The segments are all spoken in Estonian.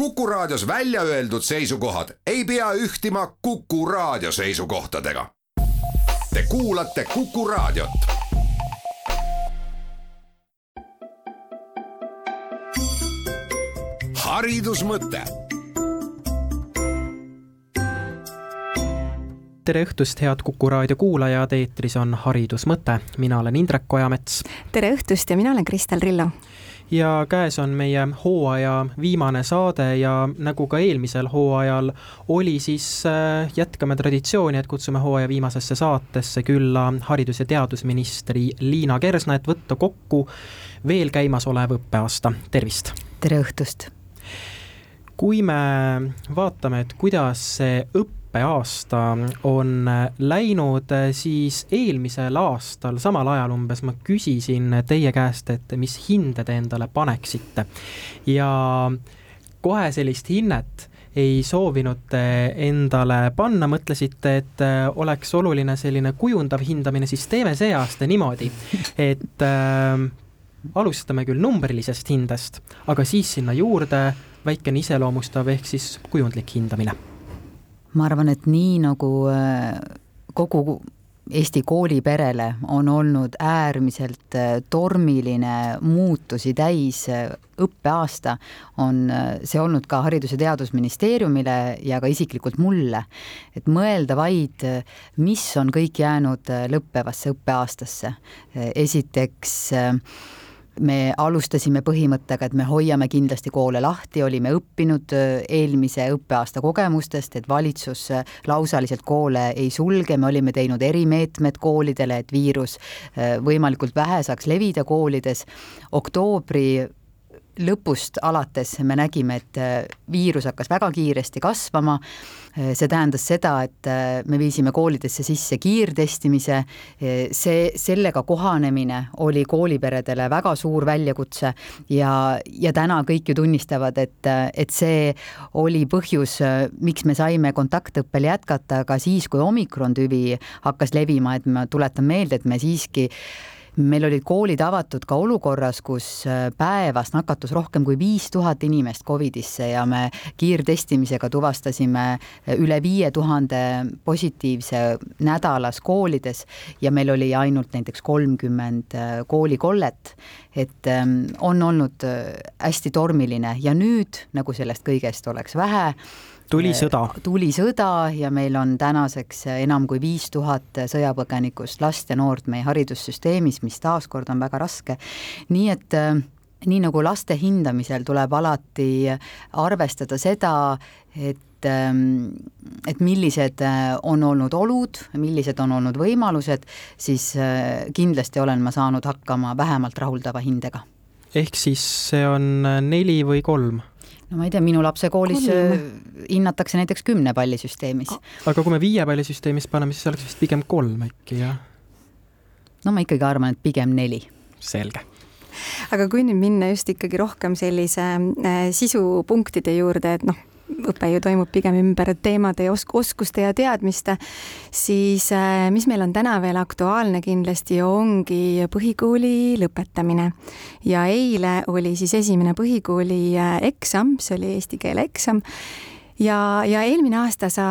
Kuku Raadios välja öeldud seisukohad ei pea ühtima Kuku Raadio seisukohtadega. Te kuulate Kuku Raadiot. haridusmõte tere õhtust, head Kuku raadio kuulajad, eetris on Haridusmõte, mina olen Indrek Ojamets. tere õhtust ja mina olen Kristel Rillo ja käes on meie hooaja viimane saade ja nagu ka eelmisel hooajal oli, siis äh, jätkame traditsiooni, et kutsume hooaja viimasesse saatesse külla haridus- ja teadusministri Liina Kersna, et võtta kokku veel käimasolev õppeaasta, tervist! tere õhtust! kui me vaatame, et kuidas see õpe õppeaasta on läinud, siis eelmisel aastal samal ajal umbes ma küsisin teie käest, et mis hinde te endale paneksite. ja kohe sellist hinnet ei soovinud endale panna, mõtlesite, et oleks oluline selline kujundav hindamine, siis teeme see aasta niimoodi, et äh, alustame küll numbrilisest hindest, aga siis sinna juurde väikene iseloomustav ehk siis kujundlik hindamine ma arvan, et nii nagu äh, kogu Eesti kooliperele on olnud äärmiselt äh, tormiline muutusi täis äh, õppeaasta, on see olnud ka Haridus- ja Teadusministeeriumile ja ka isiklikult mulle. et mõelda vaid, mis on kõik jäänud lõppevasse õppeaastasse. esiteks äh, me alustasime põhimõttega, et me hoiame kindlasti koole lahti, olime õppinud äh, eelmise õppeaasta kogemustest, et valitsus äh, lausaliselt koole ei sulge, me olime teinud erimeetmed koolidele, et viirus äh, võimalikult vähe saaks levida koolides. oktoobri lõpust alates me nägime, et äh, viirus hakkas väga kiiresti kasvama, äh, see tähendas seda, et äh, me viisime koolidesse sisse kiirtestimise, see, sellega kohanemine oli kooliperedele väga suur väljakutse ja, ja täna kõik ju tunnistavad, et, et see oli põhjus, miks me saime kontaktõppel jätkata ka siis, kui omikron tüvi hakkas levima, et ma tuletan meelde, et me siiski meil olid koolid avatud ka olukorras, kus äh, päevas nakatus rohkem kui viis tuhat inimest Covidisse ja me kiirtestimisega tuvastasime äh, üle viie tuhande positiivse nädalas koolides ja meil oli ainult näiteks kolmkümmend äh, koolikollet. et ähm, on olnud hästi tormiline ja nüüd, nagu sellest kõigest oleks vähe, tuli sõda. tuli sõda ja meil on tänaseks enam kui viis tuhat sõjapõgenikust last ja noort meie haridussüsteemis, mis taaskord on väga raske. nii et äh, nii nagu laste hindamisel tuleb alati arvestada seda, et ähm, et millised äh, on olnud olud, millised on olnud võimalused, siis äh, kindlasti olen ma saanud hakkama vähemalt rahuldava hindega. ehk siis see on neli või kolm? No ma ei tea, minu lapse koolis Kolm. Äh, hinnatakse näiteks kümne palli süsteemis. aga kui me viie palli süsteemis paneme, siis oleks vist pigem kolm äkki, jah? no ma ikkagi arvan, et pigem neli. selge aga kui nüüd minna just ikkagi rohkem sellise äh, sisupunktide juurde, et noh, õpe ju toimub pigem ümber teemade ja osk-, oskuste ja teadmiste, siis äh, mis meil on täna veel aktuaalne kindlasti, ongi põhikooli lõpetamine. ja eile oli siis esimene põhikooli äh, eksam, see oli eesti keele eksam, ja, ja eelmine aasta sa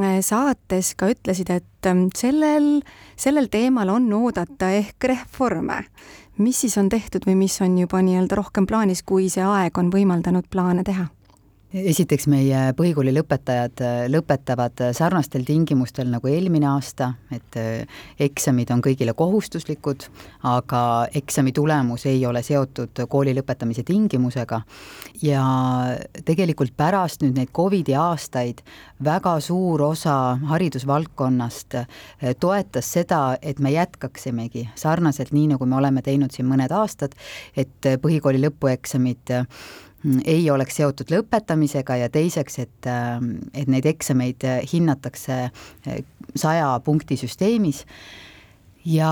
äh, saates ka ütlesid, et ähm, sellel, sellel teemal on oodata ehk reforme. mis siis on tehtud või mis on juba nii-öelda rohkem plaanis, kui see aeg on võimaldanud plaane teha? Esiteks meie põhikooli lõpetajad äh, lõpetavad äh, sarnastel tingimustel nagu eelmine aasta, et äh, eksamid on kõigile kohustuslikud, aga eksami tulemus ei ole seotud kooli lõpetamise tingimusega. Ja tegelikult pärast nüüd neid Covidi aastaid väga suur osa haridusvaldkonnast toetas seda, et me jätkaksimegi sarnaselt nii, nagu me oleme teinud siin mõned aastad, et põhikooli lõpueksamid ei oleks seotud lõpetamisega ja teiseks, et, ähm, et neid eksameid äh, hinnatakse äh, saja punkti süsteemis. Ja,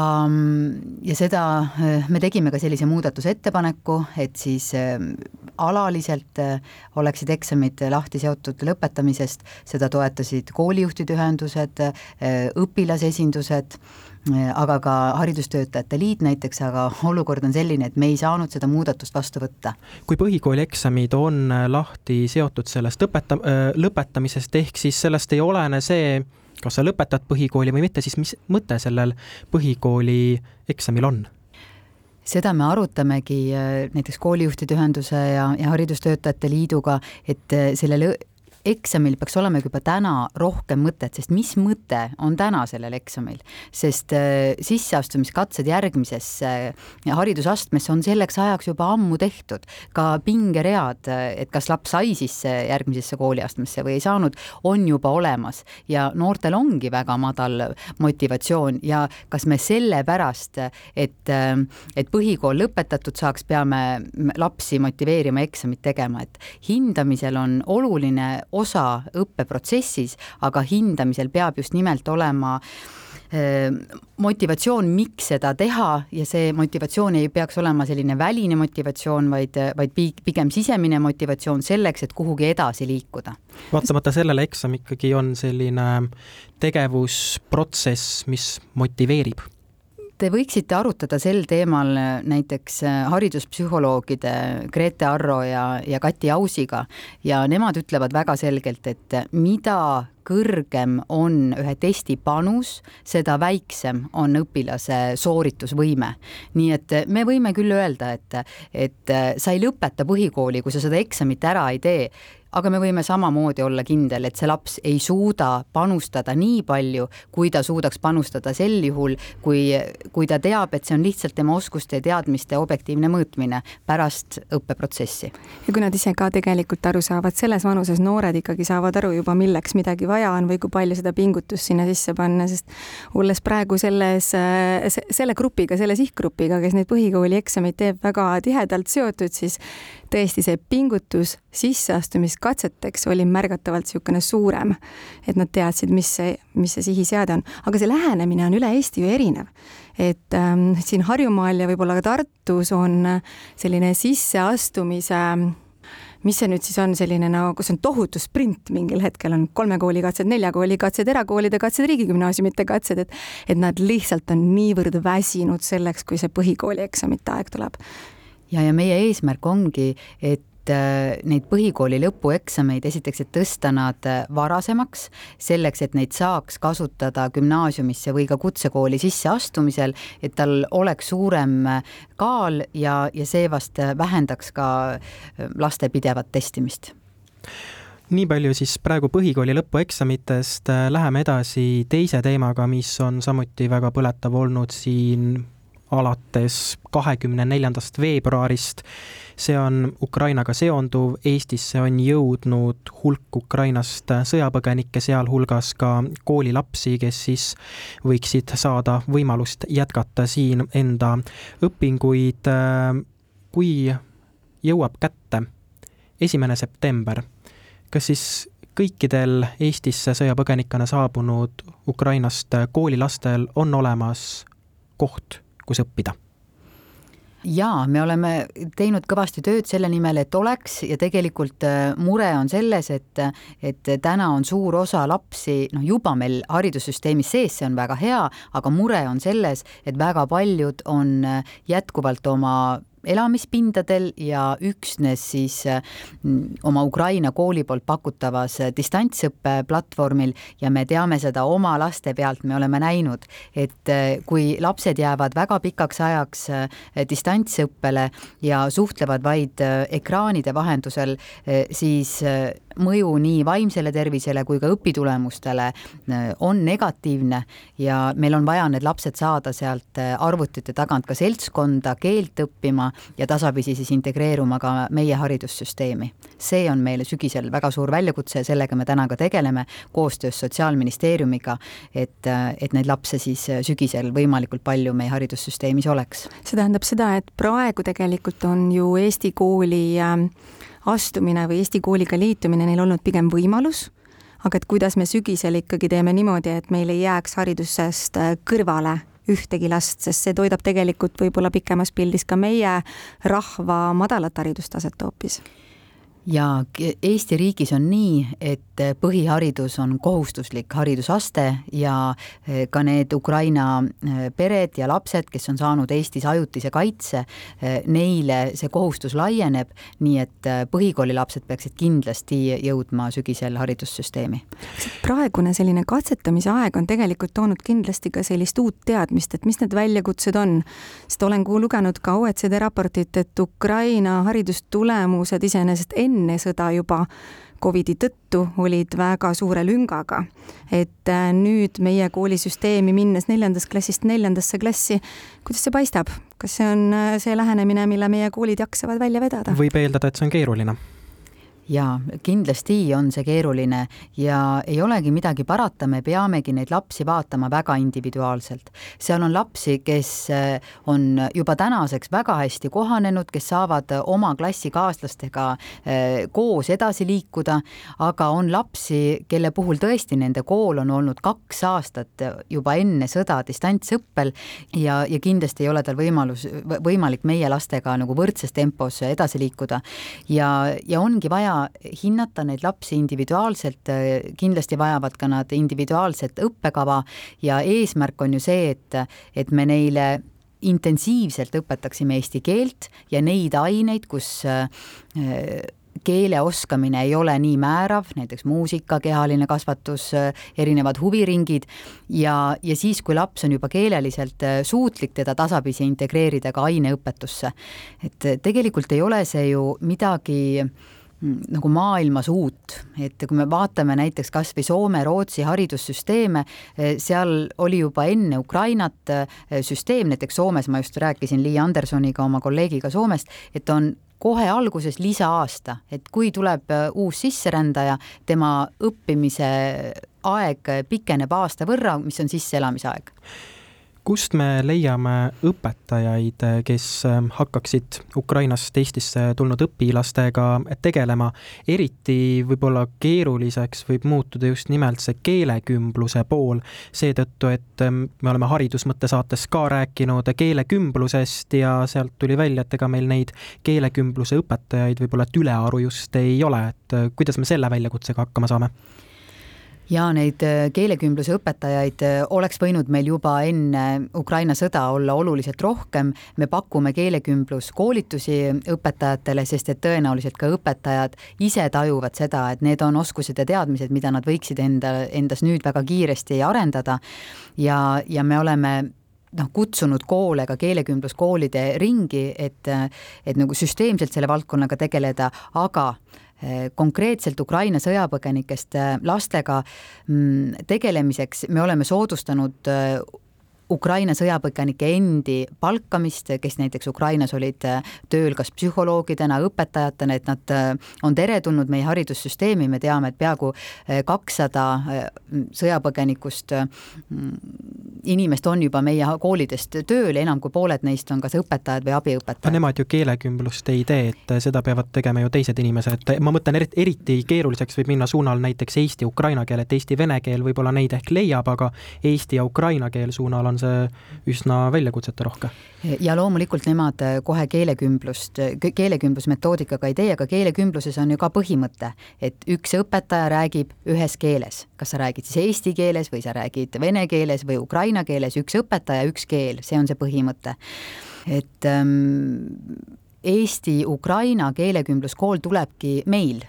ja seda me tegime ka sellise muudatusettepaneku, et siis alaliselt oleksid eksamid lahti seotud lõpetamisest, seda toetasid koolijuhtide ühendused, õpilasesindused aga ka Haridustöötajate Liit näiteks, aga olukord on selline, et me ei saanud seda muudatust vastu võtta. kui põhikooli eksamid on lahti seotud sellest õpeta-, lõpetamisest, ehk siis sellest ei olene see, kas sa lõpetad põhikooli või mitte, siis mis mõte sellel põhikooli eksamil on? seda me arutamegi näiteks koolijuhtide ühenduse ja, ja Haridustöötajate Liiduga, et sellele eksamil peaks olema juba täna rohkem mõtet, sest mis mõte on täna sellel eksamil, sest äh, sisseastumiskatsed järgmisesse äh, haridusastmesse on selleks ajaks juba ammu tehtud. ka pingeread, äh, et kas laps sai sisse järgmisesse kooliastmesse või ei saanud, on juba olemas. Ja noortel ongi väga madal motivatsioon ja kas me sellepärast, et, et põhikool lõpetatud saaks, peame lapsi motiveerima eksamit tegema, et hindamisel on oluline osa õppeprotsessis, aga hindamisel peab just nimelt olema motivatsioon, miks seda teha ja see motivatsioon ei peaks olema selline väline motivatsioon, vaid, vaid pigem sisemine motivatsioon selleks, et kuhugi edasi liikuda. vaatamata sellele eksam ikkagi on selline tegevusprotsess, mis motiveerib Te võiksite arutada sel teemal näiteks hariduspsühholoogide Grete Arro ja, ja Kati Ausiga ja nemad ütlevad väga selgelt, et mida kõrgem on ühe testi panus, seda väiksem on õpilase sooritusvõime. nii et me võime küll öelda, et, et sa ei lõpeta põhikooli, kui sa seda eksamit ära ei tee aga me võime samamoodi olla kindel, et see laps ei suuda panustada nii palju, kui ta suudaks panustada sel juhul, kui, kui ta teab, et see on lihtsalt tema oskuste ja teadmiste objektiivne mõõtmine pärast õppeprotsessi. ja kui nad ise ka tegelikult aru saavad, selles vanuses noored ikkagi saavad aru juba, milleks midagi vaja on või kui palju seda pingutust sinna sisse panna, sest olles praegu selles, selle grupiga, selle sihtgrupiga, kes neid põhikooli eksameid teeb, väga tihedalt seotud, siis tõesti see pingutus sisseastumiskatseteks oli märgatavalt niisugune suurem, et nad teadsid, mis see, mis see sihiseade on, aga see lähenemine on üle Eesti ju erinev. et ähm, siin Harjumaal ja võib-olla ka Tartus on selline sisseastumise mis see nüüd siis on selline nagu, kus on tohutu sprint mingil hetkel on kolme kooli katsed, nelja kooli katsed, erakoolide katsed, riigigümnaasiumite katsed, et et nad lihtsalt on niivõrd väsinud selleks, kui see põhikooli eksamite aeg tuleb ja, ja meie eesmärk ongi, et äh, neid põhikooli lõpueksameid esiteks, et tõsta nad äh, varasemaks, selleks, et neid saaks kasutada gümnaasiumisse või ka kutsekooli sisseastumisel, et tal oleks suurem äh, kaal ja, ja see vast vähendaks ka laste pidevat testimist. Nii palju siis praegu põhikooli lõpueksamitest, läheme edasi teise teemaga, mis on samuti väga põletav olnud siin alates kahekümne neljandast veebruarist. see on Ukrainaga seonduv, Eestisse on jõudnud hulk Ukrainast sõjapõgenikke, sealhulgas ka koolilapsi, kes siis võiksid saada võimalust jätkata siin enda õpinguid. kui jõuab kätte esimene september, kas siis kõikidel Eestisse sõjapõgenikena saabunud Ukrainast koolilastel on olemas koht kus õppida. Jaa, me oleme teinud kõvasti tööd selle nimel, et oleks ja tegelikult äh, mure on selles, et, et täna on suur osa lapsi, noh juba meil haridussüsteemis sees, see on väga hea, aga mure on selles, et väga paljud on äh, jätkuvalt oma elamispindadel ja üksnes siis mm, oma Ukraina kooli poolt pakutavas distantsõppe platvormil ja me teame seda oma laste pealt, me oleme näinud, et eh, kui lapsed jäävad väga pikaks ajaks distantsõppele ja suhtlevad vaid ekraanide vahendusel, siis mõju nii vaimsele tervisele kui ka õpitulemustele on negatiivne ja meil on vaja need lapsed saada sealt arvutite tagant ka seltskonda keelt õppima ja tasapisi siis integreeruma ka meie haridussüsteemi. see on meile sügisel väga suur väljakutse ja sellega me täna ka tegeleme koostöös Sotsiaalministeeriumiga, et, et neid lapsi siis sügisel võimalikult palju meie haridussüsteemis oleks. see tähendab seda, et praegu tegelikult on ju Eesti kooli ähm, astumine või Eesti kooliga liitumine neil olnud pigem võimalus, aga et kuidas me sügisel ikkagi teeme niimoodi, et meil ei jääks haridusest äh, kõrvale ühtegi last, sest see toidab tegelikult võib-olla pikemas pildis ka meie rahva madalat haridustaset hoopis ja Eesti riigis on nii, et põhiharidus on kohustuslik haridusaste ja eh, ka need Ukraina eh, pered ja lapsed, kes on saanud Eestis ajutise kaitse, eh, neile see kohustus laieneb, nii et põhikooli lapsed peaksid kindlasti jõudma sügisel haridussüsteemi. praegune selline katsetamise aeg on tegelikult toonud kindlasti ka sellist uut teadmist, et mis need väljakutsed on, sest olen lugenud ka OECD raportit, et Ukraina haridustulemused iseenesest enne enne sõda juba Covidi tõttu olid väga suure lüngaga. et äh, nüüd meie koolisüsteemi minnes neljandast klassist neljandasse klassi, kuidas see paistab, kas see on äh, see lähenemine, mille meie koolid jaksavad välja vedada? võib eeldada, et see on keeruline jaa, kindlasti on see keeruline ja ei olegi midagi parata, me peamegi neid lapsi vaatama väga individuaalselt. seal on lapsi, kes eh, on juba tänaseks väga hästi kohanenud, kes saavad oma klassikaaslastega eh, koos edasi liikuda, aga on lapsi, kelle puhul tõesti nende kool on olnud kaks aastat juba enne sõda distantsõppel ja, ja kindlasti ei ole tal võimalus, võimalik meie lastega nagu võrdses tempos edasi liikuda. ja, ja ongi vaja hinnata neid lapsi individuaalselt, kindlasti vajavad ka nad individuaalset õppekava ja eesmärk on ju see, et, et me neile intensiivselt õpetaksime eesti keelt ja neid aineid, kus keele oskamine ei ole nii määrav, näiteks muusika, kehaline kasvatus, erinevad huviringid ja, ja siis, kui laps on juba keeleliselt suutlik, teda tasapisi integreerida ka aineõpetusse. et tegelikult ei ole see ju midagi äh, nagu maailmas uut, et kui me vaatame näiteks kas või Soome-Rootsi haridussüsteeme, eh, seal oli juba enne Ukrainat eh, süsteem, näiteks Soomes ma just rääkisin Lee Andersoniga, oma kolleegiga Soomest, et on kohe alguses lisaaasta, et kui tuleb eh, uus sisserändaja, tema õppimise aeg pikeneb aasta võrra, mis on sisseelamisaeg kust me leiame õpetajaid, kes ähm, hakkaksid Ukrainast Eestisse tulnud õpilastega tegelema, eriti võib-olla keeruliseks võib muutuda just nimelt see keelekümbluse pool, seetõttu, et ähm, me oleme haridusmõtte saates ka rääkinud keelekümblusest ja sealt tuli välja, et ega meil neid keelekümbluse õpetajaid võib-olla et ülearu just ei ole, et äh, kuidas me selle väljakutsega hakkama saame? Ja neid äh, keelekümbluse õpetajaid äh, oleks võinud meil juba enne Ukraina sõda olla oluliselt rohkem. me pakume keelekümbluskoolitusi õpetajatele, sest et tõenäoliselt ka õpetajad ise tajuvad seda, et need on oskused ja teadmised, mida nad võiksid enda, endas nüüd väga kiiresti arendada. ja, ja me oleme noh, kutsunud koole ka keelekümbluskoolide ringi, et, et nagu süsteemselt selle valdkonnaga tegeleda, aga Eh, konkreetselt Ukraina sõjapõgenikest eh, lastega mm, tegelemiseks me oleme soodustanud eh, Ukraina sõjapõgenike endi palkamist, kes näiteks Ukrainas olid tööl kas psühholoogidena, õpetajatena, et nad on teretulnud meie haridussüsteemi, me teame, et peaaegu kakssada sõjapõgenikust inimest on juba meie koolidest tööl ja enam kui pooled neist on kas õpetajad või abiõpetajad. Nemad ju keelekümblust ei tee, et seda peavad tegema ju teised inimesed, ma mõtlen eriti keeruliseks võib minna suunal näiteks eesti-ukraina keel, et eesti-vene keel võib-olla neid ehk leiab, aga eesti ja ukraina keel suunal on see üsna väljakutseterohke. ja loomulikult nemad kohe keelekümblust, keelekümblusmetoodikaga ei tee, aga keelekümbluses on ju ka põhimõte, et üks õpetaja räägib ühes keeles, kas sa räägid siis eesti keeles või sa räägid vene keeles või ukraina keeles üks õpetaja, üks keel, see on see põhimõte. et ähm, Eesti-Ukraina keelekümbluskool tulebki meil,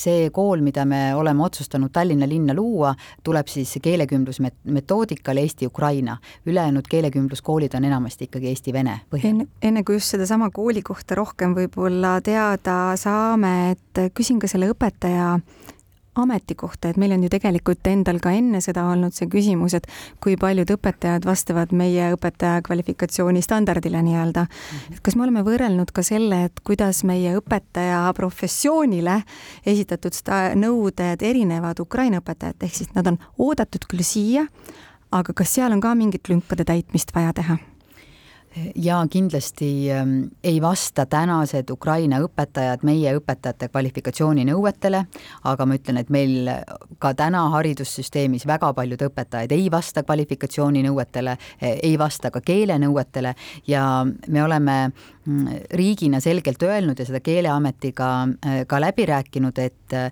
see kool, mida me oleme otsustanud Tallinna linna luua, tuleb siis keelekümblusmetoodikal Eesti-Ukraina. ülejäänud keelekümbluskoolid on enamasti ikkagi Eesti-Vene põhjal. enne, kui just sedasama kooli kohta rohkem võib-olla teada saame, et küsin ka selle õpetaja ametikohta, et meil on ju tegelikult endal ka enne seda olnud see küsimus, et kui paljud õpetajad vastavad meie õpetaja kvalifikatsiooni standardile nii-öelda. et kas me oleme võrrelnud ka selle, et kuidas meie õpetaja professioonile esitatud nõuded erinevad Ukraina õpetajat, ehk siis nad on oodatud küll siia, aga kas seal on ka mingit lünkade täitmist vaja teha? Ja kindlasti ähm, ei vasta tänased Ukraina õpetajad meie õpetajate kvalifikatsiooninõuetele, aga ma ütlen, et meil ka täna haridussüsteemis väga paljud õpetajad ei vasta kvalifikatsiooninõuetele, ei vasta ka keelenõuetele ja me oleme mm, riigina selgelt öelnud ja seda Keeleametiga äh, ka läbi rääkinud, et äh,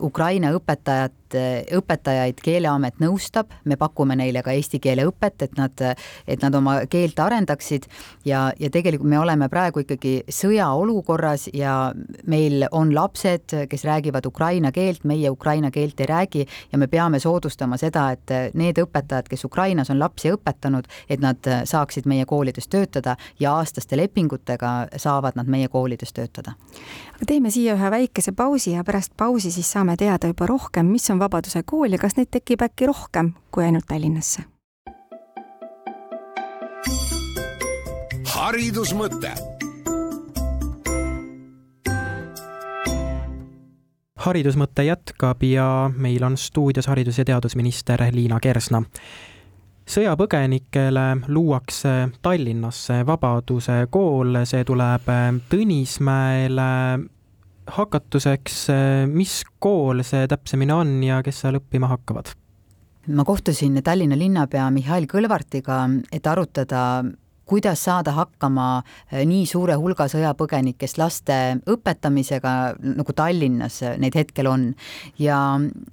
Ukraina õpetajad õpetajaid Keeleamet nõustab, me pakume neile ka eesti keele õpet, et nad, et nad oma keelt arendaksid, ja, ja tegelikult me oleme praegu ikkagi sõjaolukorras ja meil on lapsed, kes räägivad ukraina keelt, meie ukraina keelt ei räägi ja me peame soodustama seda, et need õpetajad, kes Ukrainas on lapsi õpetanud, et nad saaksid meie koolides töötada ja aastaste lepingutega saavad nad meie koolides töötada. Aga teeme siia ühe väikese pausi ja pärast pausi siis saame teada juba rohkem, mis on Vabaduse kool ja kas neid tekib äkki rohkem kui ainult Tallinnasse haridusmõte. haridusmõte jätkab ja meil on stuudios haridus- ja teadusminister Liina Kersna. Sõjapõgenikele luuakse Tallinnasse Vabaduse kool, see tuleb Tõnismäele hakatuseks. mis kool see täpsemini on ja kes seal õppima hakkavad? ma kohtusin Tallinna linnapea Mihhail Kõlvartiga, et arutada kuidas saada hakkama äh, nii suure hulga sõjapõgenikest laste õpetamisega, nagu Tallinnas neid hetkel on. ja,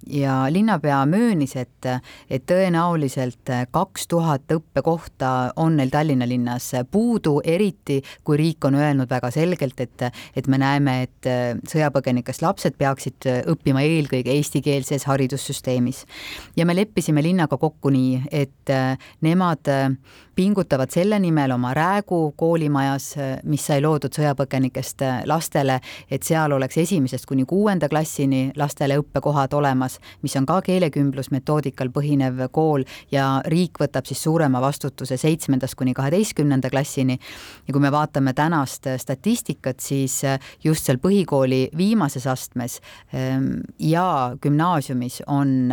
ja linnapea möönis, et, et tõenäoliselt kaks tuhat õppekohta on neil Tallinna linnas puudu, eriti kui riik on öelnud väga selgelt, et, et me näeme, et sõjapõgenikest lapsed peaksid õppima eelkõige eestikeelses haridussüsteemis. ja me leppisime linnaga kokku nii, et nemad pingutavad selle nimel oma Räägu koolimajas, mis sai loodud sõjapõgenikest lastele, et seal oleks esimesest kuni kuuenda klassini lastele õppekohad olemas, mis on ka keelekümblusmetoodikal põhinev kool ja riik võtab siis suurema vastutuse seitsmendast kuni kaheteistkümnenda klassini. ja kui me vaatame tänast statistikat, siis just seal põhikooli viimases astmes ehm, ja gümnaasiumis on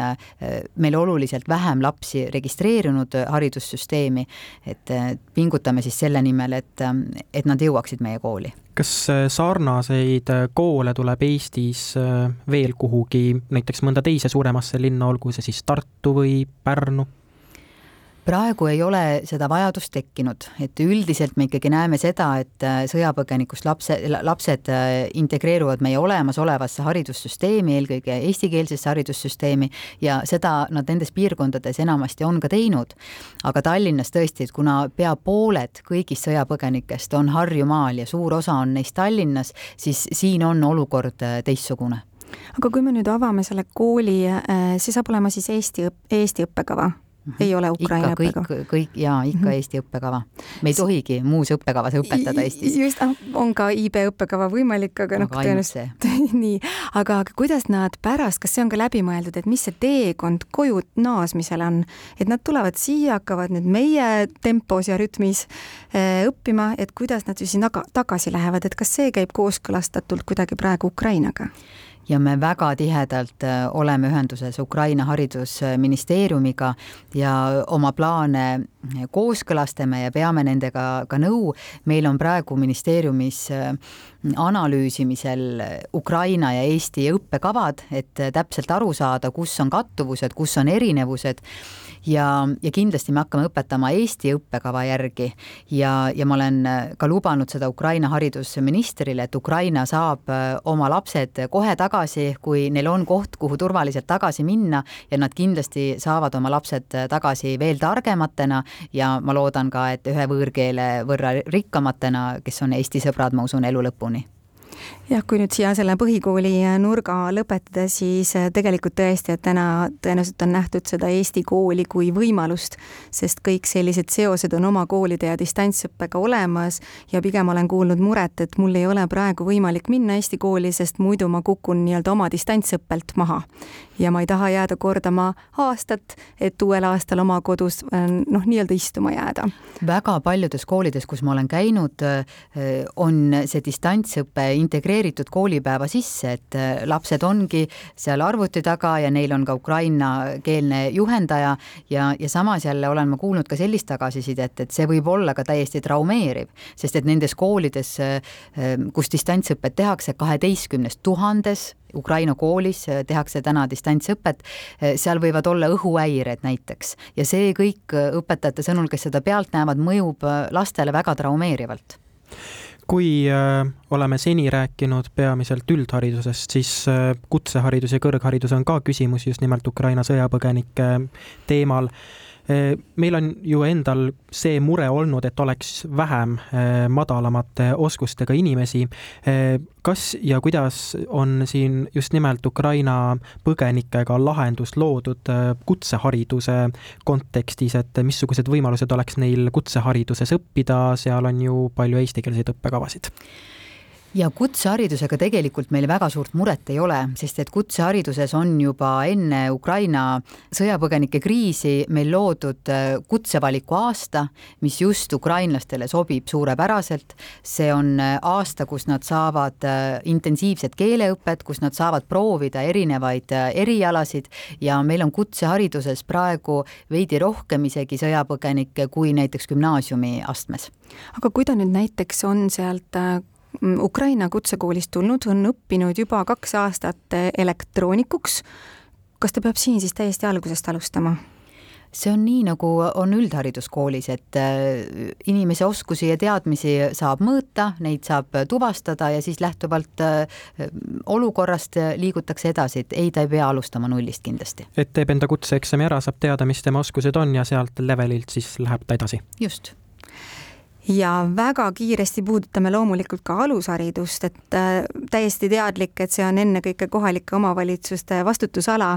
meil oluliselt vähem lapsi registreerunud haridussüsteemi et pingutame siis selle nimel, et, et nad jõuaksid meie kooli. kas äh, sarnaseid äh, koole tuleb Eestis äh, veel kuhugi, näiteks mõnda teise suuremasse linna, olgu see siis Tartu või Pärnu? Praegu ei ole seda vajadust tekkinud, et üldiselt me ikkagi näeme seda, et äh, sõjapõgenikust lapse, lapsed äh, integreeruvad meie olemasolevasse haridussüsteemi, eelkõige eestikeelsesse haridussüsteemi ja seda nad nendes piirkondades enamasti on ka teinud. aga Tallinnas tõesti, et kuna pea pooled kõigist sõjapõgenikest on Harjumaal ja suur osa on neist Tallinnas, siis siin on olukord äh, teistsugune aga kui me nüüd avame selle kooli, see saab olema siis Eesti, Eesti õppekava. Ei ole Ukraina ikka, õppekava? kõik, kõik ja ikka mm -hmm. Eesti õppekava. me ei tohigi muus õppekavas õpetada Eestis. just, on ka IB õppekava võimalik, aga noh, tõenäoliselt nii, aga, aga kuidas nad pärast, kas see on ka läbi mõeldud, et mis see teekond koju naasmisel on, et nad tulevad siia, hakkavad nüüd meie tempos ja rütmis äh, õppima, et kuidas nad siis taga, tagasi lähevad, et kas see käib kooskõlastatult kuidagi praegu Ukrainaga? Ja me väga tihedalt äh, oleme ühenduses Ukraina haridusministeeriumiga ja oma plaane kooskõlastame ja peame nendega ka nõu. meil on praegu ministeeriumis äh, analüüsimisel Ukraina ja Eesti õppekavad, et täpselt aru saada, kus on kattuvused, kus on erinevused. Ja, ja kindlasti me hakkame õpetama Eesti õppekava järgi. Ja, ja ma olen ka lubanud seda Ukraina haridusministrile, et Ukraina saab äh, oma lapsed kohe tagasi, kui neil on koht, kuhu turvaliselt tagasi minna ja nad kindlasti saavad oma lapsed tagasi veel targematena ja ma loodan ka, et ühe võõrkeele võrra rikkamatena, kes on Eesti sõbrad, ma usun, elu lõpuni jah, kui nüüd siia selle põhikooli nurga lõpetada, siis äh, tegelikult tõesti, et täna tõenäoliselt on nähtud seda Eesti kooli kui võimalust, sest kõik sellised seosed on oma koolide ja distantsõppega olemas ja pigem olen kuulnud muret, et mul ei ole praegu võimalik minna Eesti kooli, sest muidu ma kukun nii-öelda oma distantsõppelt maha. ja ma ei taha jääda kordama aastat, et uuel aastal oma kodus äh, noh, nii-öelda istuma jääda. väga paljudes koolides, kus ma olen käinud, äh, on see distantsõpe integreeritud koolipäeva sisse, et lapsed ongi seal arvuti taga ja neil on ka ukrainakeelne juhendaja ja, ja samas jälle olen ma kuulnud ka sellist tagasisidet, et see võib olla ka täiesti traumeeriv, sest et nendes koolides, kus distantsõpet tehakse, kaheteistkümnes tuhandes Ukraina koolis tehakse täna distantsõpet, seal võivad olla õhuhäired näiteks. Ja see kõik õpetajate sõnul, kes seda pealt näevad, mõjub lastele väga traumeerivalt kui äh, oleme seni rääkinud peamiselt üldharidusest, siis äh, kutseharidus ja kõrgharidus on ka küsimus just nimelt Ukraina sõjapõgenike teemal meil on ju endal see mure olnud, et oleks vähem madalamate oskustega inimesi. kas ja kuidas on siin just nimelt Ukraina põgenikega lahendus loodud kutsehariduse kontekstis, et missugused võimalused oleks neil kutsehariduses õppida, seal on ju palju eestikeelseid õppekavasid ja kutseharidusega tegelikult meil väga suurt muret ei ole, sest et kutsehariduses on juba enne Ukraina sõjapõgenike kriisi meil loodud äh, kutsevaliku aasta, mis just ukrainlastele sobib suurepäraselt. see on äh, aasta, kus nad saavad äh, intensiivset keeleõpet, kus nad saavad proovida erinevaid erialasid ja meil on kutsehariduses praegu veidi rohkem isegi sõjapõgenikke kui näiteks gümnaasiumiastmes. aga kui ta nüüd näiteks on sealt Ukraina kutsekoolist tulnud, on õppinud juba kaks aastat elektroonikuks. kas ta peab siin siis täiesti algusest alustama? see on nii, nagu on üldhariduskoolis, et äh, inimese oskusi ja teadmisi saab mõõta, neid saab tuvastada ja siis lähtuvalt äh, olukorrast liigutakse edasi, et ei, ta ei pea alustama nullist kindlasti. et teeb enda kutseeksami ära, saab teada, mis tema oskused on ja sealt levelilt siis läheb ta edasi? just ja väga kiiresti puudutame loomulikult ka alusharidust, et äh, täiesti teadlik, et see on ennekõike kohalike omavalitsuste vastutusala,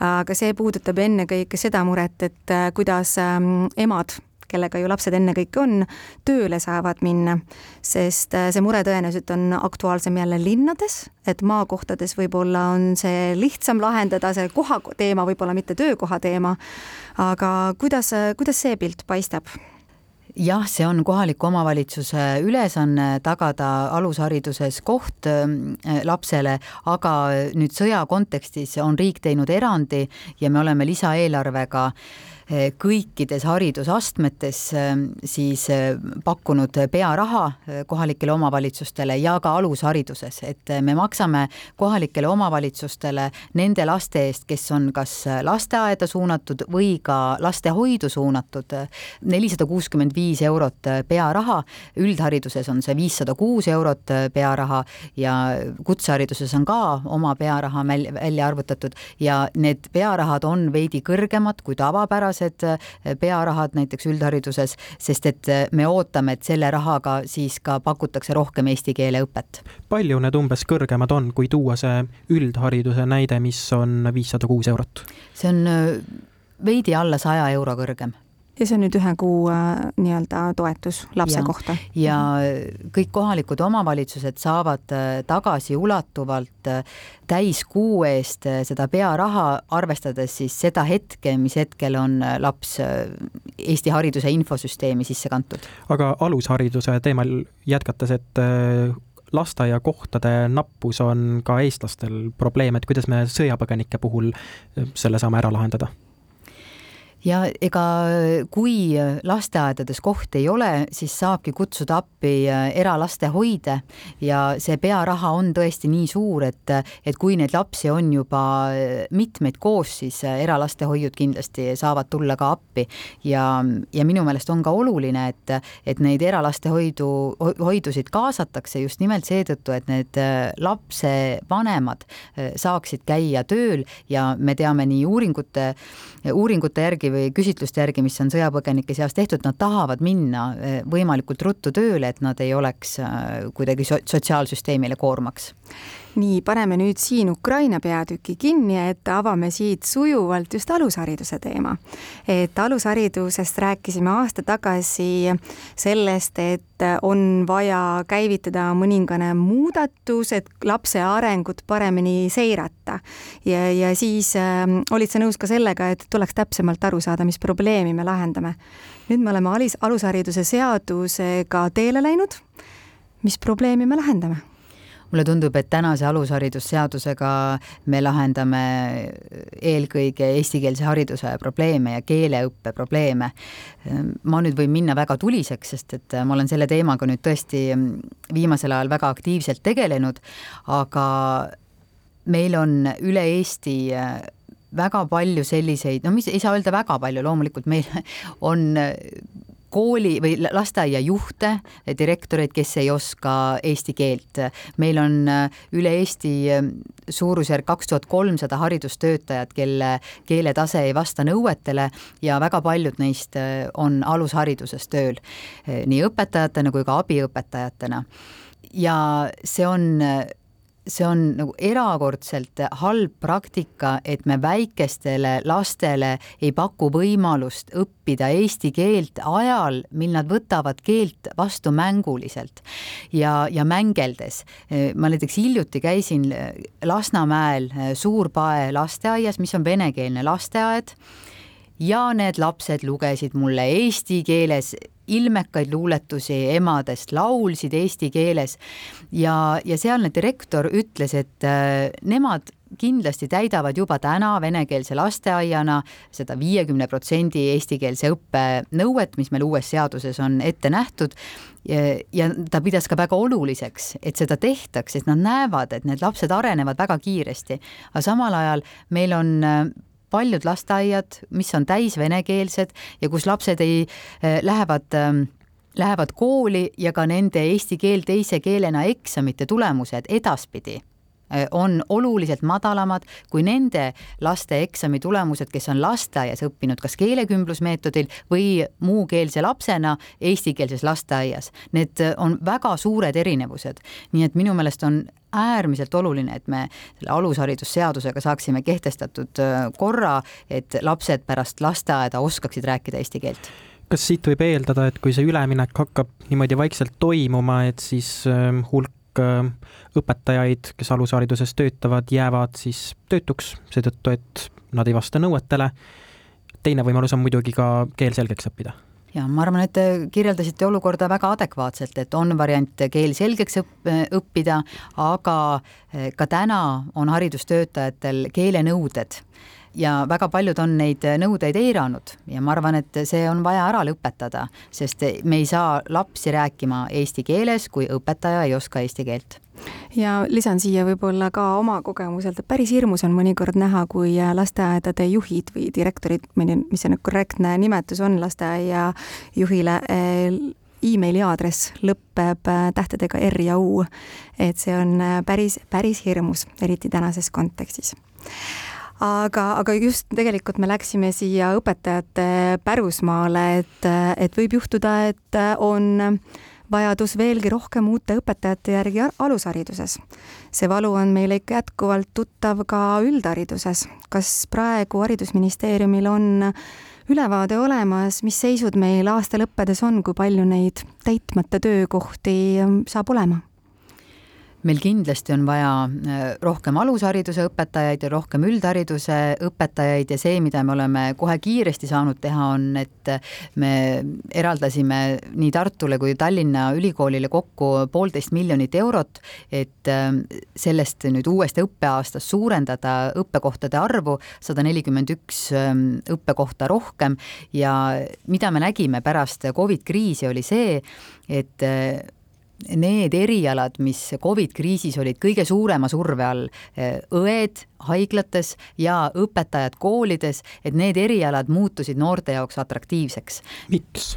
aga see puudutab ennekõike seda muret, et äh, kuidas ähm, emad kellega ju lapsed ennekõike on, tööle saavad minna, sest äh, see mure tõenäoliselt on aktuaalsem jälle linnades, et maakohtades võib-olla on see lihtsam lahendada, see koha teema, võib-olla mitte töökoha teema, aga kuidas, kuidas see pilt paistab? Jah, see on kohaliku omavalitsuse ülesanne tagada alushariduses koht äh, lapsele, aga nüüd sõja kontekstis on riik teinud erandi ja me oleme lisaeelarvega äh, kõikides haridusastmetes ähm, siis äh, pakkunud pearaha kohalikele omavalitsustele ja ka alushariduses, et me maksame kohalikele omavalitsustele nende laste eest, kes on kas lasteaeda suunatud või ka lastehoidu suunatud, nelisada kuuskümmend viis eurot pearaha, üldhariduses on see viissada kuus eurot pearaha ja kutsehariduses on ka oma pearaha välja arvutatud. Ja need pearahad on veidi kõrgemad kui tavapäraselt, tavapärased eh, pearahad näiteks üldhariduses, sest et eh, me ootame, et selle rahaga siis ka pakutakse rohkem eesti keele õpet. palju need umbes kõrgemad on, kui tuua see üldhariduse näide, mis on viissada kuus eurot? see on eh, veidi alla saja euro kõrgem ja see on nüüd ühe kuu äh, nii-öelda toetus lapse ja, kohta? ja kõik kohalikud omavalitsused saavad äh, tagasiulatuvalt äh, täiskuu eest seda pearaha, arvestades siis seda hetke, mis hetkel on laps Eesti hariduse infosüsteemi sisse kantud. aga alushariduse teemal jätkates, et lasteaiakohtade nappus on ka eestlastel probleem, et kuidas me sõjapõgenike puhul selle saame ära lahendada ja ega kui lasteaedades kohti ei ole, siis saabki kutsuda appi äh, eralastehoide ja see pearaha on tõesti nii suur, et, et kui neid lapsi on juba äh, mitmeid koos, siis äh, eralastehoiud kindlasti saavad tulla ka appi. Ja, ja minu meelest on ka oluline, et, et neid eralastehoidu, hoidusid kaasatakse just nimelt seetõttu, et need lapsevanemad saaksid käia tööl. Ja me teame nii uuringute, uuringute järgi, järgi või küsitluste järgi, mis on sõjapõgenike seas tehtud, nad tahavad minna eh, võimalikult ruttu tööle, et nad ei oleks eh, kuidagi so sotsiaalsüsteemile koormaks nii, paneme nüüd siin Ukraina peatüki kinni, et avame siit sujuvalt just alushariduse teema. et alusharidusest rääkisime aasta tagasi sellest, et on vaja käivitada mõningane muudatus, et lapse arengut paremini seirata. ja, ja siis äh, olid sa nõus ka sellega, et tuleks täpsemalt aru saada, mis probleemi me lahendame. nüüd me oleme alis, alushariduse seadusega teele läinud. mis probleemi me lahendame? Mulle tundub, et tänase alusharidusseadusega me lahendame eelkõige eestikeelse hariduse probleeme ja keeleõppe probleeme. ma nüüd võin minna väga tuliseks, sest et ma olen selle teemaga nüüd tõesti viimasel ajal väga aktiivselt tegelenud, aga meil on üle Eesti väga palju selliseid, no mis ei saa öelda väga palju, loomulikult meil on kooli või lasteaiajuhte, direktoreid, kes ei oska eesti keelt. meil on äh, üle Eesti äh, suurusjärk kaks tuhat kolmsada haridustöötajat, kelle keeletase ei vasta nõuetele ja väga paljud neist äh, on alushariduses tööl, nii õpetajatena kui ka abiõpetajatena. ja see on see on nagu erakordselt halb praktika, et me väikestele lastele ei paku võimalust õppida eesti keelt ajal, mil nad võtavad keelt vastu mänguliselt ja, ja mängeldes. ma näiteks hiljuti käisin Lasnamäel Suur-Pae lasteaias, mis on venekeelne lasteaed ja need lapsed lugesid mulle eesti keeles ilmekaid luuletusi emadest, laulsid eesti keeles ja, ja sealne direktor ütles, et äh, nemad kindlasti täidavad juba täna venekeelse lasteaiana seda viiekümne protsendi eestikeelse õppe nõuet, mis meil uues seaduses on ette nähtud. ja ta pidas ka väga oluliseks, et seda tehtaks, et nad näevad, et need lapsed arenevad väga kiiresti, aga samal ajal meil on äh, paljud lasteaiad, mis on täis venekeelsed ja kus lapsed ei, äh, lähevad ähm, lähevad kooli ja ka nende eesti keel teise keelena eksamite tulemused edaspidi on oluliselt madalamad kui nende laste eksami tulemused, kes on lasteaias õppinud kas keelekümblusmeetodil või muukeelse lapsena eestikeelses lasteaias. Need äh, on väga suured erinevused, nii et minu meelest on äärmiselt oluline, et me selle alusharidusseadusega saaksime kehtestatud äh, korra, et lapsed pärast lasteaeda oskaksid rääkida eesti keelt kas siit võib eeldada, et kui see üleminek hakkab niimoodi vaikselt toimuma, et siis ähm, hulk äh, õpetajaid, kes alushariduses töötavad, jäävad siis töötuks seetõttu, et nad ei vasta nõuetele. teine võimalus on muidugi ka keel selgeks õppida ja ma arvan, et te kirjeldasite olukorda väga adekvaatselt, et on variant keel selgeks õpp-, õppida, aga eh, ka täna on haridustöötajatel keelenõuded ja väga paljud on neid nõudeid eiranud. Ja ma arvan, et see on vaja ära lõpetada, sest me ei saa lapsi rääkima eesti keeles, kui õpetaja ei oska eesti keelt. Ja lisan siia võib-olla ka oma kogemuselt, et päris hirmus on mõnikord näha, kui lasteaedade juhid või direktorid, mis see nüüd korrektne nimetus on lasteaia juhile e, emaili aadress lõpeb eh, tähtedega R ja U. et see on eh, päris, päris hirmus, eriti tänases kontekstis aga, aga just tegelikult me läksime siia õpetajate pärusmaale, et, et võib juhtuda, et on vajadus veelgi rohkem uute õpetajate järgi alushariduses. see valu on meile ikka jätkuvalt tuttav ka üldhariduses. kas praegu Haridusministeeriumil on ülevaade olemas, mis seisud meil aasta lõppedes on, kui palju neid täitmata töökohti saab olema? Meil kindlasti on vaja äh, rohkem alushariduse õpetajaid ja rohkem üldhariduse õpetajaid ja see, mida me oleme kohe kiiresti saanud teha, on, et me eraldasime nii Tartule kui Tallinna Ülikoolile kokku poolteist miljonit eurot, et äh, sellest nüüd uuest õppeaastast suurendada õppekohtade arvu sada nelikümmend üks ähm, õppekohta rohkem. Ja mida me nägime pärast Covid kriisi, oli see, et äh, need erialad, mis Covid kriisis olid kõige suurema surve all, õed haiglates ja õpetajad koolides, et need erialad muutusid noorte jaoks atraktiivseks. miks?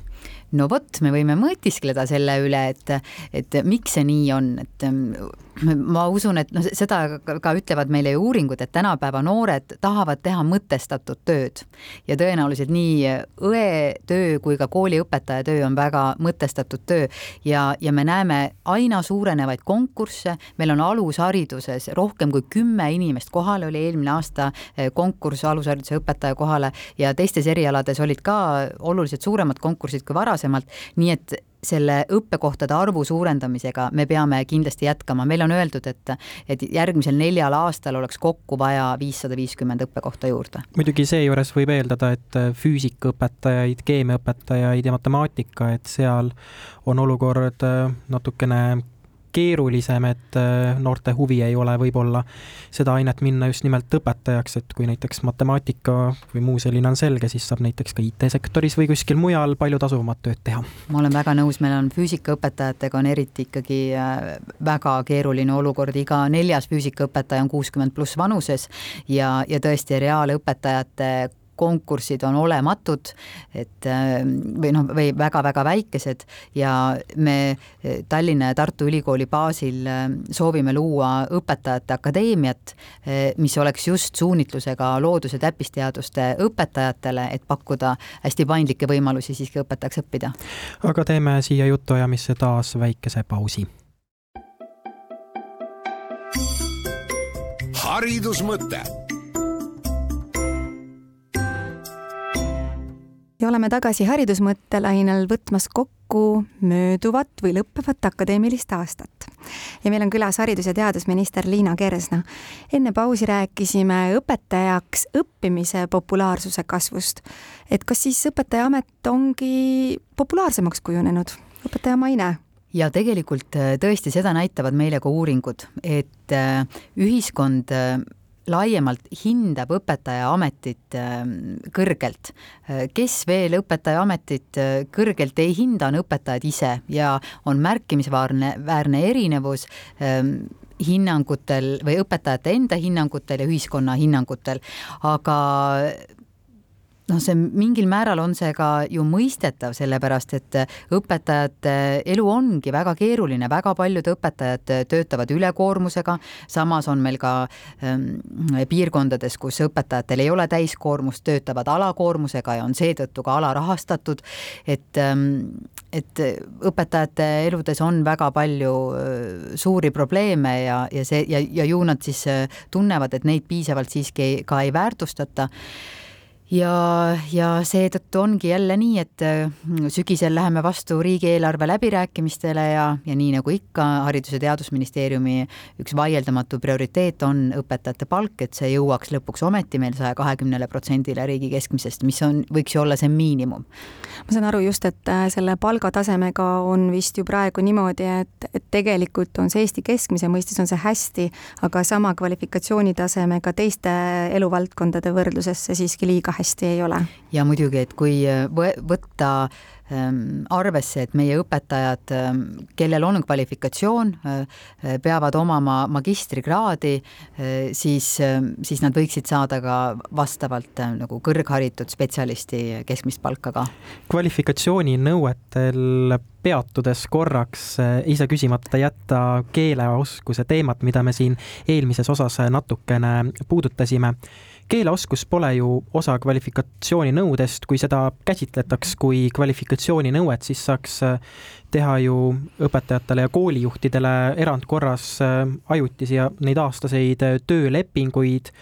No vot, me võime mõtiskleda selle üle, et, et miks see nii on, et mm, ma usun, et noh, seda ka ütlevad meile ju uuringud, et tänapäeva noored tahavad teha mõtestatud tööd. Ja tõenäoliselt nii õe töö kui ka kooliõpetaja töö on väga mõtestatud töö. Ja, ja me näeme aina suurenevaid konkursse, meil on alushariduses rohkem kui kümme inimest kohal, oli eelmine aasta eh, konkurss alushariduse õpetaja kohale ja teistes erialades olid ka oluliselt suuremad konkursid kui varasemalt varasemalt, nii et selle õppekohtade arvu suurendamisega me peame kindlasti jätkama, meil on öeldud, et, et järgmisel neljal aastal oleks kokku vaja viissada viiskümmend õppekohta juurde. muidugi seejuures võib eeldada, et füüsikaõpetajaid, keemiaõpetajaid ja matemaatika, et seal on olukord natukene keerulisem, et äh, noorte huvi ei ole võib-olla seda ainet minna just nimelt õpetajaks, et kui näiteks matemaatika või muu selline on selge, siis saab näiteks ka IT-sektoris või kuskil mujal palju tasuvamat tööd teha. ma olen väga nõus, meil on füüsikaõpetajatega on eriti ikkagi äh, väga keeruline olukord, iga neljas füüsikaõpetaja on kuuskümmend pluss vanuses ja, ja tõesti reaalõpetajate konkursid on olematud, et äh, või noh, või väga-väga väikesed ja me Tallinna ja Tartu Ülikooli baasil äh, soovime luua õpetajate akadeemiat, äh, mis oleks just suunitlusega loodus- ja täppisteaduste õpetajatele, et pakkuda hästi paindlikke võimalusi siiski õpetajaks õppida. aga teeme siia jutuajamisse taas väikese pausi. haridusmõte ja oleme tagasi haridusmõttelainel võtmas kokku mööduvat või lõppevat akadeemilist aastat. ja meil on külas haridus- ja teadusminister Liina Kersna. enne pausi rääkisime õpetajaks õppimise populaarsuse kasvust. et kas siis õpetajaamet ongi populaarsemaks kujunenud, õpetaja maine? ja tegelikult äh, tõesti seda näitavad meile ka uuringud, et äh, ühiskond äh, laiemalt hindab õpetajaametit ähm, kõrgelt. Äh, kes veel õpetajaametit äh, kõrgelt ei hinda, on õpetajad ise ja on märkimisväärne, väärne erinevus ähm, hinnangutel või õpetajate enda hinnangutel ja ühiskonna hinnangutel, aga noh, see mingil määral on see ka ju mõistetav, sellepärast et õpetajate elu ongi väga keeruline, väga paljud õpetajad töötavad ülekoormusega, samas on meil ka ähm, piirkondades, kus õpetajatel ei ole täiskoormust, töötavad alakoormusega ja on seetõttu ka alarahastatud, et ähm, et õpetajate eludes on väga palju suuri probleeme ja, ja see ja, ja ju nad siis tunnevad, et neid piisavalt siiski ka ei väärtustata ja, ja seetõttu ongi jälle nii, et mm, sügisel läheme vastu riigieelarve läbirääkimistele ja, ja nii nagu ikka, Haridus- ja Teadusministeeriumi üks vaieldamatu prioriteet on õpetajate palk, et see jõuaks lõpuks ometi meil saja kahekümnele protsendile riigi keskmisest, mis on, võiks ju olla see miinimum. ma saan aru just, et äh, selle palgatasemega on vist ju praegu niimoodi, et, et tegelikult on see Eesti keskmise mõistes on see hästi, aga sama kvalifikatsioonitasemega teiste eluvaldkondade võrdluses see siiski liiga hästi hästi ei ole. ja muidugi, et kui äh, võtta ähm, arvesse, et meie õpetajad, ähm, kellel on kvalifikatsioon, äh, peavad omama magistrikraadi, äh, siis, ähm, siis nad võiksid saada ka vastavalt nagu kõrgharitud spetsialisti keskmist palka ka. kvalifikatsiooninõuetel peatudes korraks ei saa küsimata jätta keeleoskuse teemat, mida me siin eelmises osas natukene puudutasime keeleoskus pole ju osa kvalifikatsiooninõudest, kui seda käsitletaks kui kvalifikatsiooninõuet, siis saaks äh, teha ju õpetajatele ja koolijuhtidele erandkorras äh, ajutisi ja neid aastaseid äh, töölepinguid.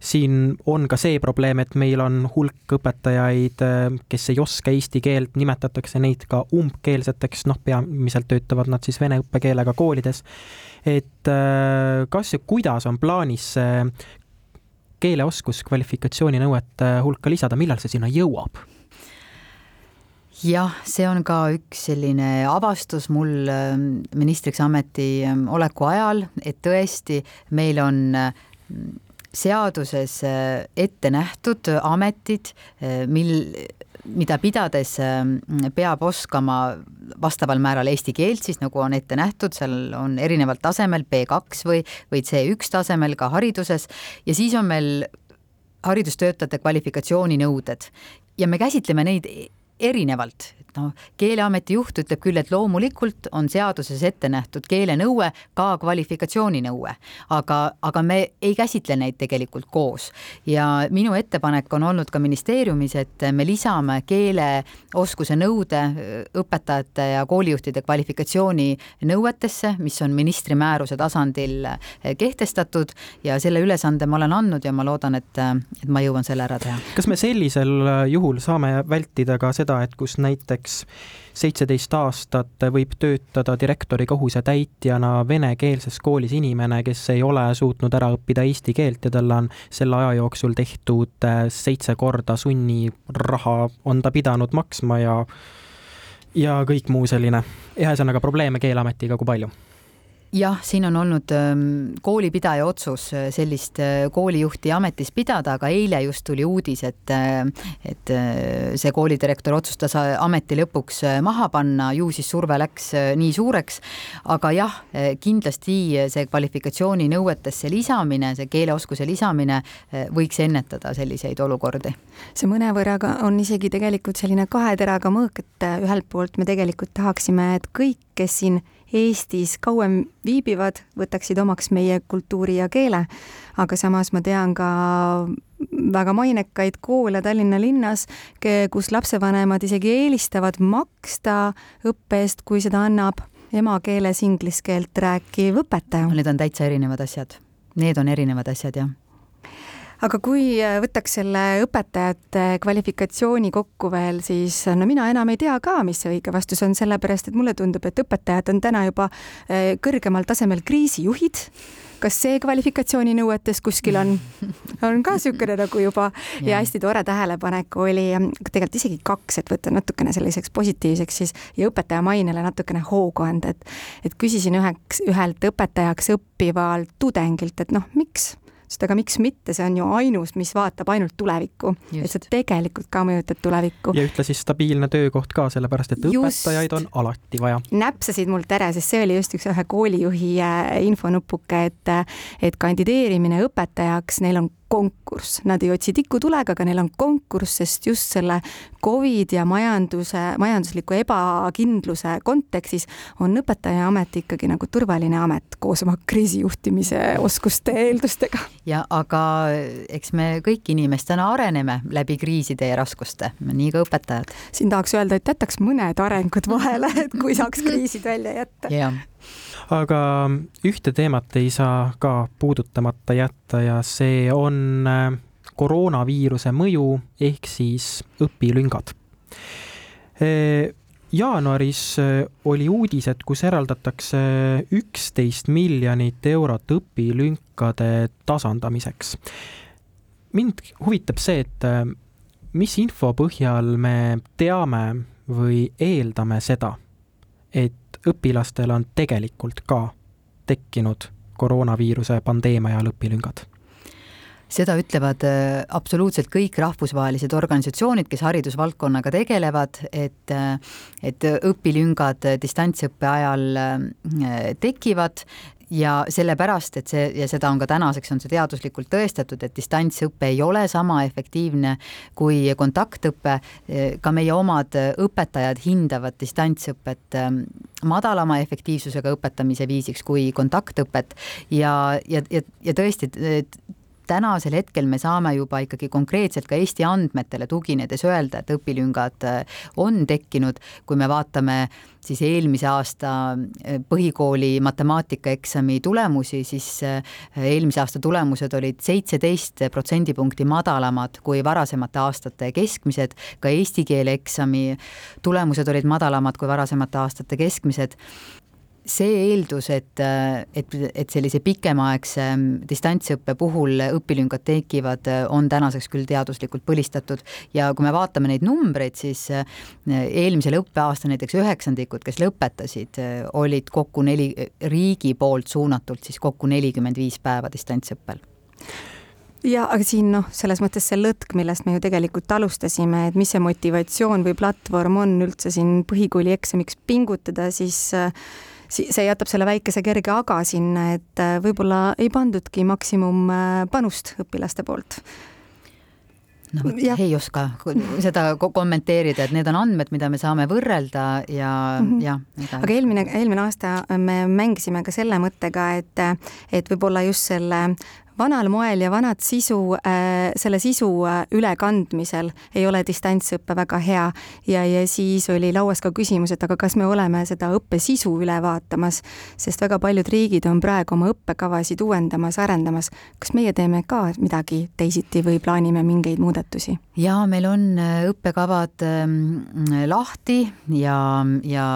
siin on ka see probleem, et meil on hulk õpetajaid, kes ei oska eesti keelt, nimetatakse neid ka umbkeelseteks, noh, peamiselt töötavad nad siis vene õppekeelega koolides. et kas ja kuidas on plaanis keeleoskus kvalifikatsiooninõuete hulka lisada, millal see sinna jõuab? jah, see on ka üks selline avastus mul ähm, ministriks ameti ähm, oleku ajal, et tõesti, meil on ähm, seaduses äh, ette nähtud ametid, äh, mil mida pidades ähm, peab oskama vastaval määral eesti keelt, siis nagu on ette nähtud, seal on erineval tasemel B2 või, või C1 tasemel ka hariduses. Ja siis on meil haridustöötajate kvalifikatsiooninõuded. Ja me käsitleme neid erinevalt, et noh, Keeleameti juht ütleb küll, et loomulikult on seaduses ette nähtud keelenõue ka kvalifikatsiooninõue, aga, aga me ei käsitle neid tegelikult koos. ja minu ettepanek on olnud ka ministeeriumis, et me lisame keeleoskuse nõude õpetajate ja koolijuhtide kvalifikatsiooni nõuetesse, mis on ministri määruse tasandil kehtestatud ja selle ülesande ma olen andnud ja ma loodan, et, et ma jõuan selle ära teha. kas me sellisel juhul saame vältida ka seda, et kus näiteks näiteks seitseteist aastat võib töötada direktori kohusetäitjana venekeelses koolis inimene, kes ei ole suutnud ära õppida eesti keelt ja talle on selle aja jooksul tehtud äh, seitse korda sunniraha, on ta pidanud maksma ja ja kõik muu selline. ühesõnaga probleeme Keeleametiga kui palju jah, siin on olnud ähm, koolipidaja otsus äh, sellist äh, koolijuhti ametis pidada, aga eile just tuli uudis, et äh, et see koolidirektor otsustas ameti lõpuks maha panna, ju siis surve läks nii suureks. aga jah, kindlasti see kvalifikatsiooni nõuetesse lisamine, see keeleoskuse lisamine võiks ennetada selliseid olukordi. see mõnevõrra on isegi tegelikult selline kahe teraga mõõk, et ühelt poolt me tegelikult tahaksime, et kõik, kes siin Eestis kauem viibivad, võtaksid omaks meie kultuuri ja keele. aga samas ma tean ka väga mainekaid koole Tallinna linnas, kus lapsevanemad isegi eelistavad maksta õppe eest, kui seda annab emakeeles inglise keelt rääkiv õpetaja. Need on täitsa erinevad asjad. Need on erinevad asjad, jah aga kui äh, võtaks selle õpetajate kvalifikatsiooni kokku veel, siis no mina enam ei tea ka, mis see õige vastus on, sellepärast et mulle tundub, et õpetajad on täna juba äh, kõrgemal tasemel kriisijuhid. Kas see kvalifikatsiooninõuetes kuskil on, on ka niisugune nagu juba. Ja. ja hästi tore tähelepanek oli tegelikult isegi kaks, et võtta natukene selliseks positiivseks siis ja õpetaja mainele natukene hoogu anda, et et küsisin üheks, ühelt õpetajaks õppivalt tudengilt, et noh, miks sest aga miks mitte, see on ju ainus, mis vaatab ainult tulevikku, et sa tegelikult ka mõjutad tulevikku. ja ühtlasi stabiilne töökoht ka, sellepärast et just. õpetajaid on alati vaja. näpsasid mult ära, sest see oli just üks ühe koolijuhi äh, infonupuke, et et kandideerimine õpetajaks, neil on konkurss, nad ei otsi tikutulega, aga neil on konkurss, sest just selle Covid ja majanduse, majandusliku ebakindluse kontekstis on õpetajaamet ikkagi nagu turvaline amet koos oma kriisijuhtimise oskuste eeldustega. ja aga eks me kõik inimestena areneme läbi kriiside ja raskuste, nii ka õpetajad. siin tahaks öelda, et jätaks mõned arengud vahele, et kui saaks kriisid välja jätta. jah aga ühte teemat ei saa ka puudutamata jätta ja see on äh, koroonaviiruse mõju ehk siis õpilüngad. Äh, jaanuaris äh, oli uudised, kus eraldatakse üksteist miljonit eurot õpilünkade tasandamiseks. mind huvitab see, et mis info põhjal me teame või eeldame seda, et õpilastel on tegelikult ka tekkinud koroonaviiruse pandeemia ajal õpilüngad. Seda ütlevad äh, absoluutselt kõik rahvusvahelised organisatsioonid, kes haridusvaldkonnaga tegelevad, et, äh, et õpilüngad distantsõppe ajal äh, tekivad ja sellepärast, et see ja seda on ka tänaseks on see teaduslikult tõestatud, et distantsõpe ei ole sama efektiivne kui kontaktõpe. ka meie omad õpetajad hindavad distantsõpet ähm, madalama efektiivsusega õpetamise viisiks kui kontaktõpet ja, ja, ja, ja tõesti tänasel hetkel me saame juba ikkagi konkreetselt ka Eesti andmetele tuginedes öelda, et õpilüngad äh, on tekkinud, kui me vaatame siis eelmise aasta äh, põhikooli matemaatikaeksami tulemusi, siis äh, eelmise aasta tulemused olid seitseteist protsendipunkti madalamad kui varasemate aastate keskmised, ka eesti keele eksami tulemused olid madalamad kui varasemate aastate keskmised see eeldus, et, et, et sellise pikemaaegse distantsõppe puhul õpilüngad tekivad, on tänaseks küll teaduslikult põlistatud. Ja kui me vaatame neid numbreid, siis eelmisel õppeaastal näiteks üheksandikud, kes lõpetasid, olid kokku neli, riigi poolt suunatult siis kokku nelikümmend viis päeva distantsõppel. Ja aga siin noh, selles mõttes see lõtk, millest me ju tegelikult alustasime, et mis see motivatsioon või platvorm on üldse siin põhikooli eksamiks pingutada, siis äh, see jätab selle väikese kerge aga sinna, et äh, võib-olla ei pandudki maksimumpanust äh, õpilaste poolt no vot, ei oska seda kommenteerida, et need on andmed, mida me saame võrrelda ja mm, -hmm. jah. aga eelmine, eelmine aasta me mängisime ka selle mõttega, et, et võib-olla just selle vanal moel ja vanat sisu äh,, selle sisu äh, ülekandmisel ei ole distantsõpe väga hea ja, ja siis oli lauas ka küsimus, et aga kas me oleme seda õppe sisu üle vaatamas, sest väga paljud riigid on praegu oma õppekavasid uuendamas, arendamas. kas meie teeme ka midagi teisiti või plaanime mingeid muudatusi? jaa, meil on äh, õppekavad äh, lahti ja, ja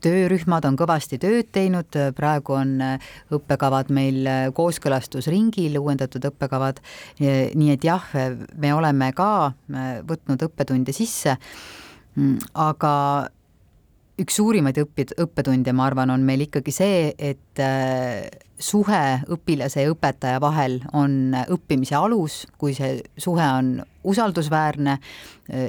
töörühmad on kõvasti tööd teinud, praegu on õppekavad meil kooskõlastusring ringil, uuendatud õppekavad. nii et jah, me oleme ka võtnud õppetunde sisse, mm, aga üks suurimaid õpid, õppetunde, ma arvan, on meil ikkagi see, et suhe õpilase ja õpetaja vahel on õppimise alus, kui see suhe on usaldusväärne,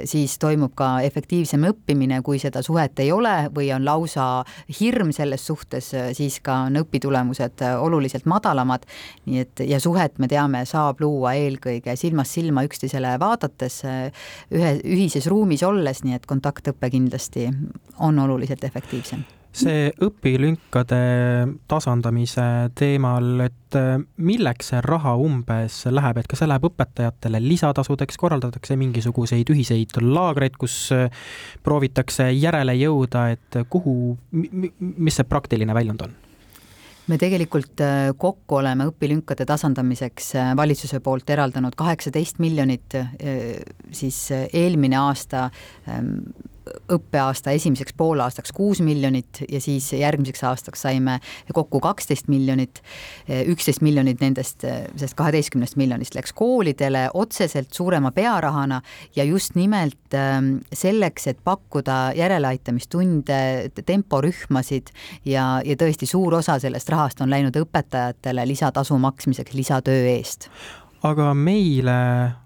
siis toimub ka efektiivsem õppimine, kui seda suhet ei ole või on lausa hirm selles suhtes, siis ka on õpitulemused oluliselt madalamad. nii et ja suhet me teame, saab luua eelkõige silmast silma üksteisele vaadates, ühe, ühises ruumis olles, nii et kontaktõpe kindlasti on oluliselt efektiivsem see õpilünkade tasandamise teemal, et äh, milleks see raha umbes läheb, et kas see läheb õpetajatele lisatasudeks, korraldatakse mingisuguseid ühiseid laagreid, kus äh, proovitakse järele jõuda, et kuhu, mis see praktiline väljund on? me tegelikult äh, kokku oleme õpilünkade tasandamiseks valitsuse poolt eraldanud kaheksateist miljonit, siis eelmine aasta ähm, õppeaasta esimeseks poolaastaks kuus miljonit ja siis järgmiseks aastaks saime kokku kaksteist miljonit. üksteist miljonit nendest, sellest kaheteistkümnest miljonist läks koolidele otseselt suurema pearahana ja just nimelt ähm, selleks, et pakkuda järeleaitamistunde, temporühmasid ja, ja tõesti suur osa sellest rahast on läinud õpetajatele lisatasu maksmiseks lisatöö eest aga meile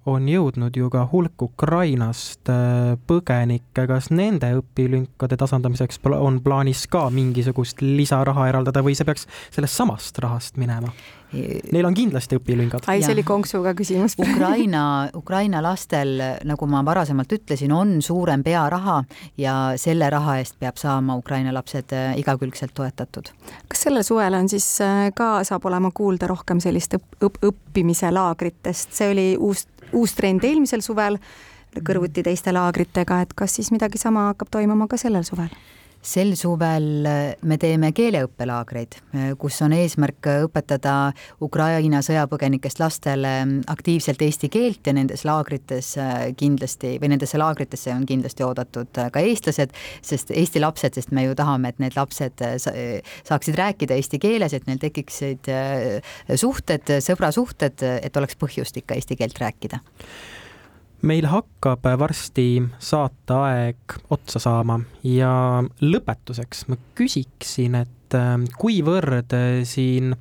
on jõudnud ju ka hulk Ukrainast äh, põgenikke, kas nende õpilünkade tasandamiseks on plaanis ka mingisugust lisaraha eraldada või see peaks sellest samast rahast minema? Neil on kindlasti õpilüngad. ai, see oli konksuga küsimus. Ukraina, Ukraina lastel, nagu ma varasemalt ütlesin, on suurem pearaha ja selle raha eest peab saama Ukraina lapsed äh, igakülgselt toetatud. kas sellel suvel on siis äh, ka, saab olema kuulda rohkem sellist õpp, õpp, õppimise laagritest, see oli uus, uus trend eelmisel suvel kõrvuti teiste laagritega, et kas siis midagi sama hakkab toimuma ka sellel suvel? Sel suvel äh, me teeme keeleõppelaagreid, äh, kus on eesmärk õpetada Ukraina sõjapõgenikest lastele mm, aktiivselt eesti keelt ja nendes laagrites äh, kindlasti või nendesse laagritesse on kindlasti oodatud ka eestlased, sest eesti lapsed, sest me ju tahame, et need lapsed saaksid rääkida eesti keeles, et neil tekiksid suhted, sõbrasuhted, et oleks põhjust ikka eesti keelt rääkida meil hakkab varsti saateaeg otsa saama. Ja lõpetuseks ma küsiksin, et äh, kuivõrd äh, siin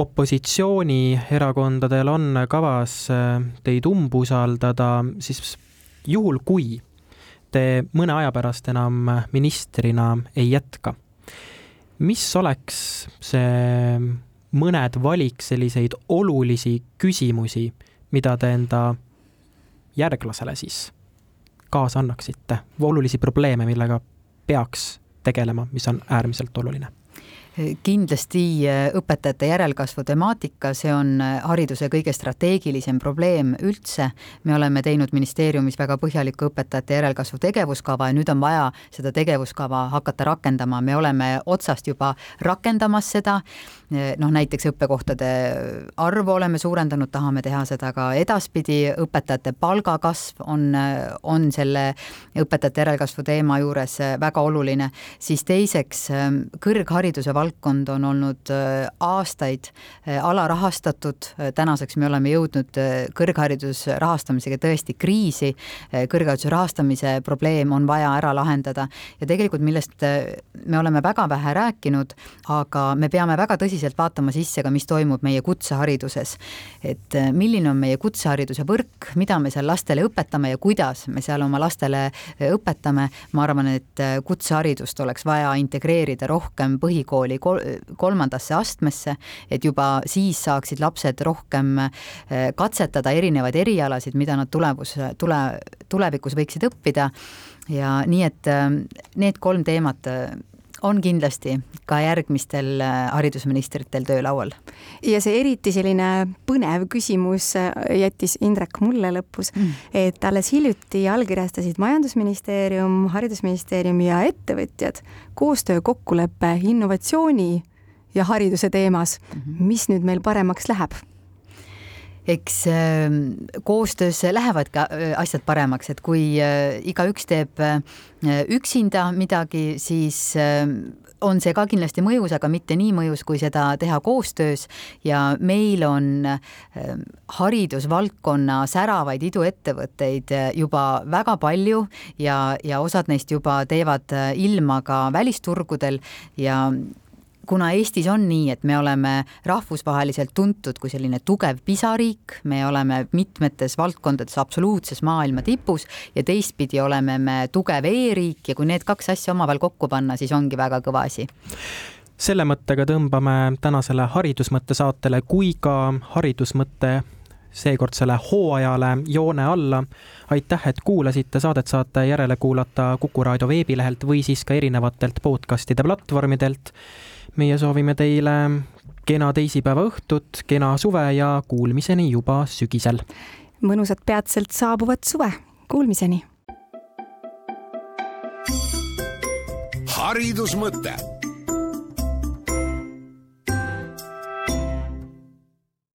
opositsioonierakondadel on kavas äh, teid umbusaldada, siis juhul, kui te mõne aja pärast enam ministrina ei jätka, mis oleks see mõned valik selliseid olulisi küsimusi, mida te enda järglasele siis kaasa annaksite, olulisi probleeme, millega peaks tegelema, mis on äärmiselt oluline kindlasti äh, õpetajate järelkasvu temaatika, see on äh, hariduse kõige strateegilisem probleem üldse. me oleme teinud ministeeriumis väga põhjaliku õpetajate järelkasvu tegevuskava ja nüüd on vaja seda tegevuskava hakata rakendama, me oleme otsast juba rakendamas seda. Äh, noh, näiteks õppekohtade arvu oleme suurendanud, tahame teha seda ka edaspidi, õpetajate palgakasv on, on selle õpetajate järelkasvu teema juures väga oluline, siis teiseks kõrghariduse valdkond on olnud äh, aastaid alarahastatud, tänaseks me oleme jõudnud kõrghariduse rahastamisega tõesti kriisi, kõrghariduse rahastamise probleem on vaja ära lahendada. Ja tegelikult millest me oleme väga vähe rääkinud, aga me peame väga tõsiselt vaatama sisse ka, mis toimub meie kutsehariduses. et milline on meie kutsehariduse võrk, mida me seal lastele õpetame ja kuidas me seal oma lastele õpetame, ma arvan, et kutseharidust oleks vaja integreerida rohkem põhikooli kolmandasse astmesse, et juba siis saaksid lapsed rohkem katsetada erinevaid erialasid, mida nad tulevus, tule, tulevikus võiksid õppida ja nii, et need kolm teemat on kindlasti ka järgmistel haridusministritel töölaual. ja see eriti selline põnev küsimus jättis Indrek mulle lõpus mm., et alles hiljuti allkirjastasid Majandusministeerium, Haridusministeerium ja ettevõtjad koostöökokkuleppe innovatsiooni ja hariduse teemas mm. -hmm. mis nüüd meil paremaks läheb? Eks äh, koostöös lähevad ka äh, asjad paremaks, et kui äh, igaüks teeb äh, üksinda midagi, siis äh, on see ka kindlasti mõjus, aga mitte nii mõjus, kui seda teha koostöös. Ja meil on ähm, haridusvaldkonna säravaid iduettevõtteid juba väga palju ja, ja osad neist juba teevad ilma ka välisturgudel. Ja kuna Eestis on nii, et me oleme rahvusvaheliselt tuntud kui selline tugev pisariik, me oleme mitmetes valdkondades absoluutses maailma tipus ja teistpidi oleme me tugev e-riik ja kui need kaks asja omavahel kokku panna, siis ongi väga kõva asi selle mõttega tõmbame tänasele haridusmõtte saatele kui ka haridusmõtte seekordsele hooajale joone alla. aitäh, et kuulasite, saadet saate järele kuulata Kuku raadio veebilehelt või siis ka erinevatelt podcastide platvormidelt meie soovime teile kena teisipäeva õhtut, kena suve ja kuulmiseni juba sügisel. mõnusat peatselt saabuvat suve, kuulmiseni. haridusmõte